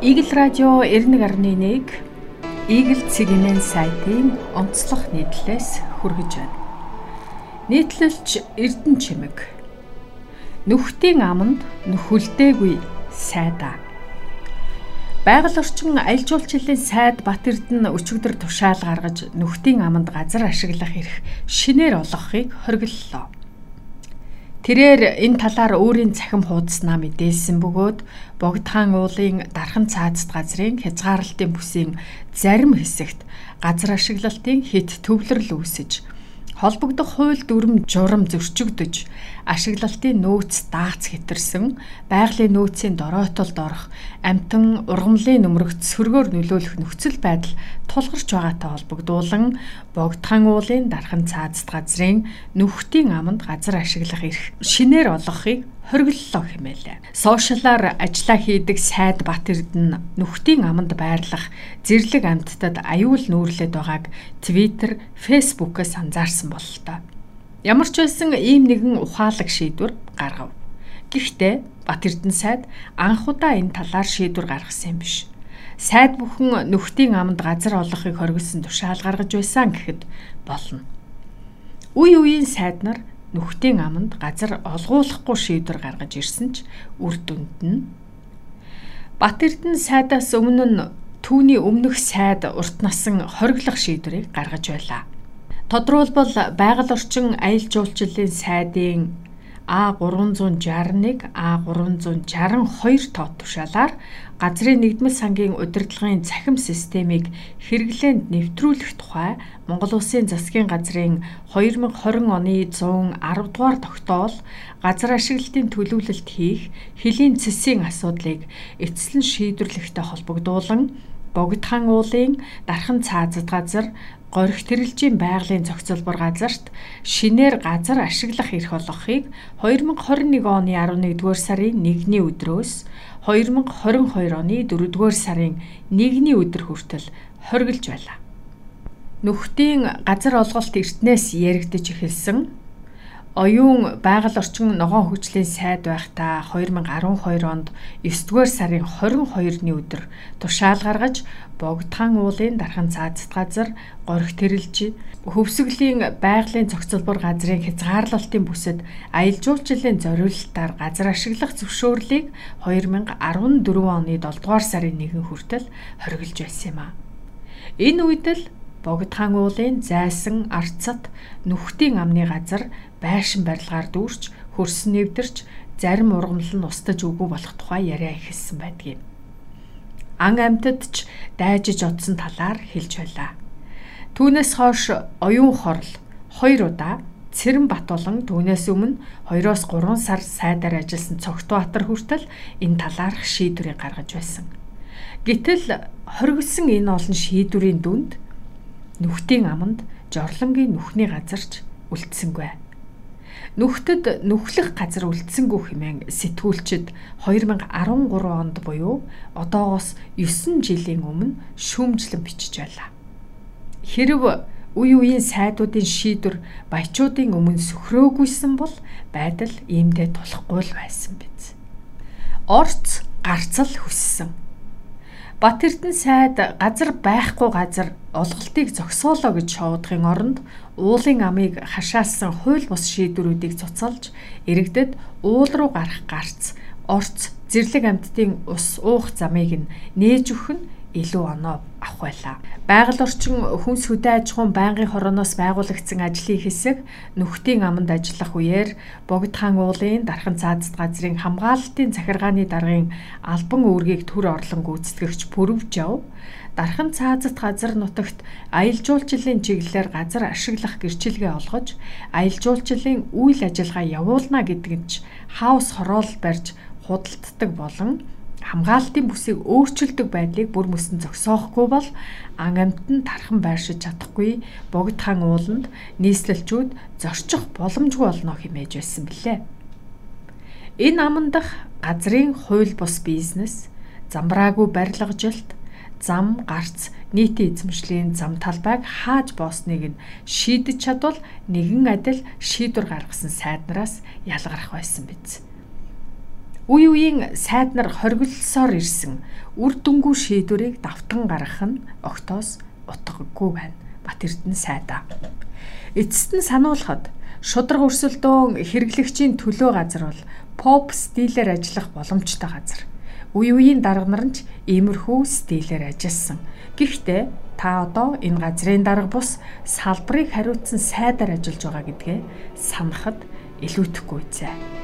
Игэл радио 91.1 Игэл цэгийн сайтын онцлог нийтлэлээс хүргэж байна. Нийтлэлч Эрдэн чимэг. Нүхтийн аманд нөхөлдөөгүй сайдаа. Байгаль орчин аялал жуулчлалын сайд Бат Эрдэнэ өчигдөр тушаал гаргаж нүхтийн аманд газар ашиглах эрх шинээр олгохыг хориглолоо. Тэрээр энэ талаар өөрийн цахим хуудаснаа мэдээлсэн бөгөөд Богдхан уулын дархан цаазд газрын хязгаарлалтын бүсийн зарим хэсэгт газар ашиглалтын хит төвлөрөл үүсэж холбогдох хууль дүрм журам зөрчигдөж ашиглалтын нөөц даац хэтэрсэн байгалийн нөөцийн дороотолд орох амтан ургамлын нөмрөгт сөргөөр нөлөөлөх нөхцөл байдал тулгарч байгаатай холбогдуулан богдхан уулын дархан цаазд газрын нүхтийн аманд газар ашиглах эрх шинээр олгохыг хориглолоо хэмээлээ. Сошиалаар ажиллаа хийдэг сайд Бат Эрдэнэ нүхтийн аманд байрлах зэрлэг амьтдад аюул нүүрлээд байгааг Twitter, Facebook-ээс анзаарсан бололтой. Ямар ч байсан ийм нэгэн ухаалаг шийдвэр гаргав. Гэхдээ Бат Эрдэнэ сайд анх удаа энэ талаар шийдвэр гаргасан юм биш. Сайд бүхэн нүхтийн аманд газар олгохыг хориглосон тушаал гаргаж байсан гэхэд болно. Үе үеийн сайд нар нүхтийн аманд газар олгуулахгүй шийдвэр гаргаж ирсэн ч үр дүнд нь Бат Эрдэнэ сайдаас өмнө нь түүний өмнөх сайд урт насан хориглох шийдвэрийг гаргаж байлаа. Тодруулбал байгаль орчин аялал жуулчлалын сайдын А361 А362 тоо тушаалаар газрын нэгдмэл сангийн удирдлагын цахим системийг хэрэглээнд нэвтрүүлэх тухай Монгол Улсын засгийн газрын 2020 оны 110 дугаар тогтоол газар ашиглалтын төлөвлөлт хийх хөлийн цэсийн асуудлыг эцэслэн шийдвэрлэхтэй холбогдуулан Богдхан уулын дархан цаазад газар горих тэрэлжийн байгалийн зохицолбор газарт шинээр газар ашиглах эрх олгохыг 2021 оны 11-р сарын 1-ний өдрөөс 2022 оны 4-р сарын 1-ний өдөр хүртэл хориглож байлаа. Нүхтийн газар олголт эртнээс яригдж эхэлсэн оюун байгаль орчин ногоон хөгжлийн сайд байхдаа 2012 онд 9-р сарын 22-ны өдөр тушаал гаргаж Богдхан уулын дархан цаазд газар горих тэрэлж хөвсгөлийн байгалийн зохицолбор газрын хязгаарлалтын бүсэд аялал жуулчлалын зориулалтаар газар ашиглах зөвшөөрлийг 2014 оны 7 дугаар сарын 1 хүртэл хориглож байсан юм а. Энэ үед л Богдхан уулын зайсан арцат нүхтийн амны газар байшин барилгаар дүүрч хөрсөн нэвдэрч зарим ургамал нь устж үгүй болох тухай яриа эхэлсэн байдгийг. Ан амьтад ч дайжиж одсон талаар хэлж байлаа. Түүнээс хойш оюун хорл хоёр удаа Цэрэн Бат болон түүнээс өмнө 2-оос 3 сар сайдаар ажилласан Цогтбаатар хүртэл энэ талаарх шийдвэрийг гаргаж байсан. Гэтэл хоригдсан энэ олон шийдвэрийн дүнд нүхтийн аманд жорлонгийн нүхний газарч үлдсэнгүй. Нүхтэд нүхлэх газар үлдсэнгүү хэмээн сэтгүүлчид 2013 онд буюу одоогоос 9 жилийн өмнө шүүмжлэн бичиж байлаа. Хэрв үе үеийн сайдуудын шийдвэр баячуудын өмнө сөхрөөгүйсэн бол байдал иймдээ тулахгүй л байсан биз. Орц гарцал хүссэн Бат Эрдэнэ сайд газар байхгүй газар олголтыг зогсоолоо гэж шоудахын оронд уулын амыг хашаалсан хууль бус шийдвэрүүдийг цуцалж иргэдэд уул руу гарах гарц, орц, зэрлэг амьтдын ус уух замыг нь нээж өгөх нь илүү оноо авах байлаа. Байгаль орчин хүнс хөдөө аж ахуйн байнгын хорооноос байгуулагдсан ажлын хэсэг нүхтийн аманд ажиллах үеэр Богдхан уулын дархан цаазд газрын хамгаалалтын захиргааны даргын албан үүргийг төр орлон гүйцэтгэгч Пүрвжав дархан цаазд газар нутагт аялал жуулчлалын чиглэлээр газар ашиглах гэрчилгээ олгож аялал жуулчлалын үйл ажиллагаа явуулна гэдэг нь хаус хороол барьж худалддаг болон хамгаалтын бүсийг өөрчилдөг байдлыг бүр мөсөн зогсоохгүй бол ан амьд нь тархан байршиж чадахгүй богдхан ууланд нийслэлчүүд зорчих боломжгүй болно хэмээж байсан билээ. Энэ амандах газрын хууль бус бизнес, замбраагүй барилгажилт, зам гарц нийтийн эзэмшлийн зам талбайг хааж боосныг нь шийдэж чадвал нэгэн адил шийдвэр гаргасан сайднараас ялгарах байсан биз. Үе үеийн сайд нар хоригдсоор ирсэн үр дүнгүй шийдвэрийг давтан гаргах нь огтоос утгагүй байна. Бат Эрдэнэ сайдаа. Эцэст нь сануулхад шудраг өрсөлдөөн хэрэглэгчийн төлөө газар бол поп стилээр ажиллах боломжтой газар. Үе үеийн дарга нар нь ч иймэрхүү стилээр ажилласан. Гэхдээ та одоо энэ газрын дарга бус салбарыг хариуцсан сайдаар ажиллаж байгаа гэдгээ санахад илүүтэхгүй зэ.